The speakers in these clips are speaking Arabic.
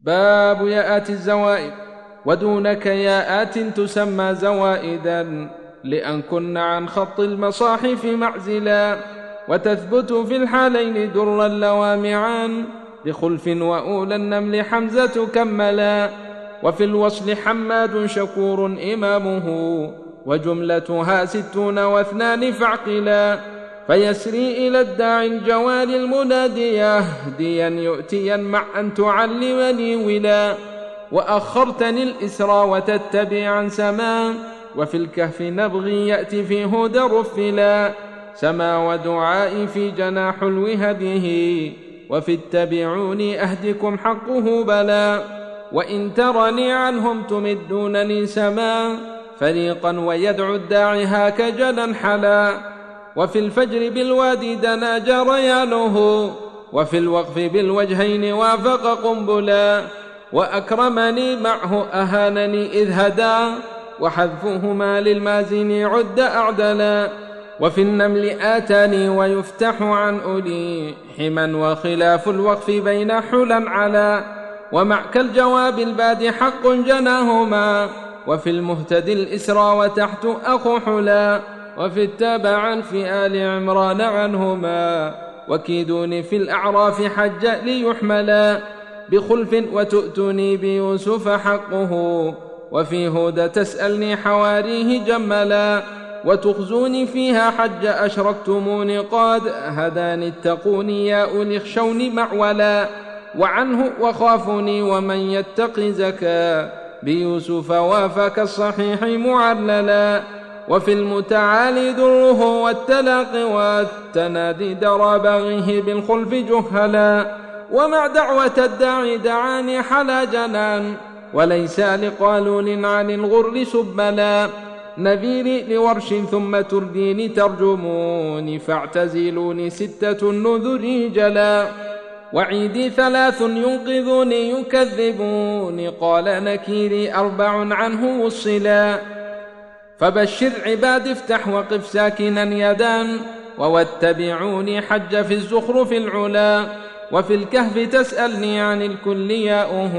باب ياءات الزوائد ودونك ياءات تسمى زوائدا لأن كن عن خط المصاحف معزلا وتثبت في الحالين درا لوامعا بخلف وأولى النمل حمزة كملا وفي الوصل حماد شكور إمامه وجملتها ستون واثنان فاعقلا. فيسري إلى الداعي الجوال المنادي يهديا يؤتيا مع أن تعلمني ولا وأخرتني الإسرى وتتبعا سما وفي الكهف نبغي يأتي في هدى رفلا سما ودعائي في جناح الوهده وفي اتبعوني أهدكم حقه بلا وإن ترني عنهم تمدونني سما فريقا ويدعو الداعي هاك جلا حلا. وفي الفجر بالوادي دنا جريانه وفي الوقف بالوجهين وافق قنبلا وأكرمني معه أهانني إذ هدى وحذفهما للمازن عد أعدلا وفي النمل آتاني ويفتح عن أولي حما وخلاف الوقف بين حلا على ومع كالجواب الباد حق جناهما وفي المهتد الإسرى وتحت أخو حلا. وفي التابع في آل عمران عنهما وكيدوني في الأعراف حج ليحملا بخلف وتؤتني بيوسف حقه وفي هدى تسألني حواريه جملا وتخزوني فيها حج أشركتموني قد هداني اتقوني يا أولي اخشوني معولا وعنه وخافوني ومن يتق زكا بيوسف وافك الصحيح معللا وفي المتعالي دره والتلاق والتنادي درى باغيه بالخلف جهلا ومع دعوة الداعي دعاني حلا جنان وليس لقالون عن الغر سبلا. نذيري لورش ثم ترديني ترجموني فاعتزلوني ستة النذر جلا. وعيدي ثلاث ينقذوني يكذبوني قال نكيري أربع عنه وصلا. فبشر عباد افتح وقف ساكنا يدان وواتبعوني حج في الزخرف العلا وفي الكهف تسألني عن الكل ياؤه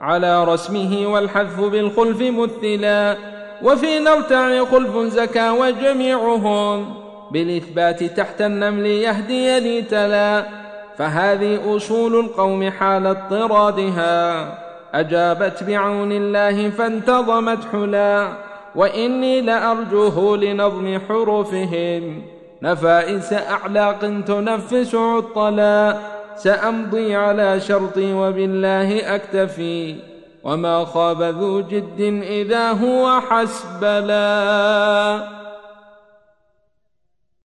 على رسمه والحذف بالخلف مثلا وفي نرتع خلف زكا وجميعهم بالإثبات تحت النمل يهديني تلا فهذه أصول القوم حال اضطرادها أجابت بعون الله فانتظمت حلا وإني لأرجوه لنظم حروفهم. نفائس أعلاق تنفس عطلا. سأمضي على شرطي وبالله أكتفي. وما خاب ذو جد إذا هو حسبلا.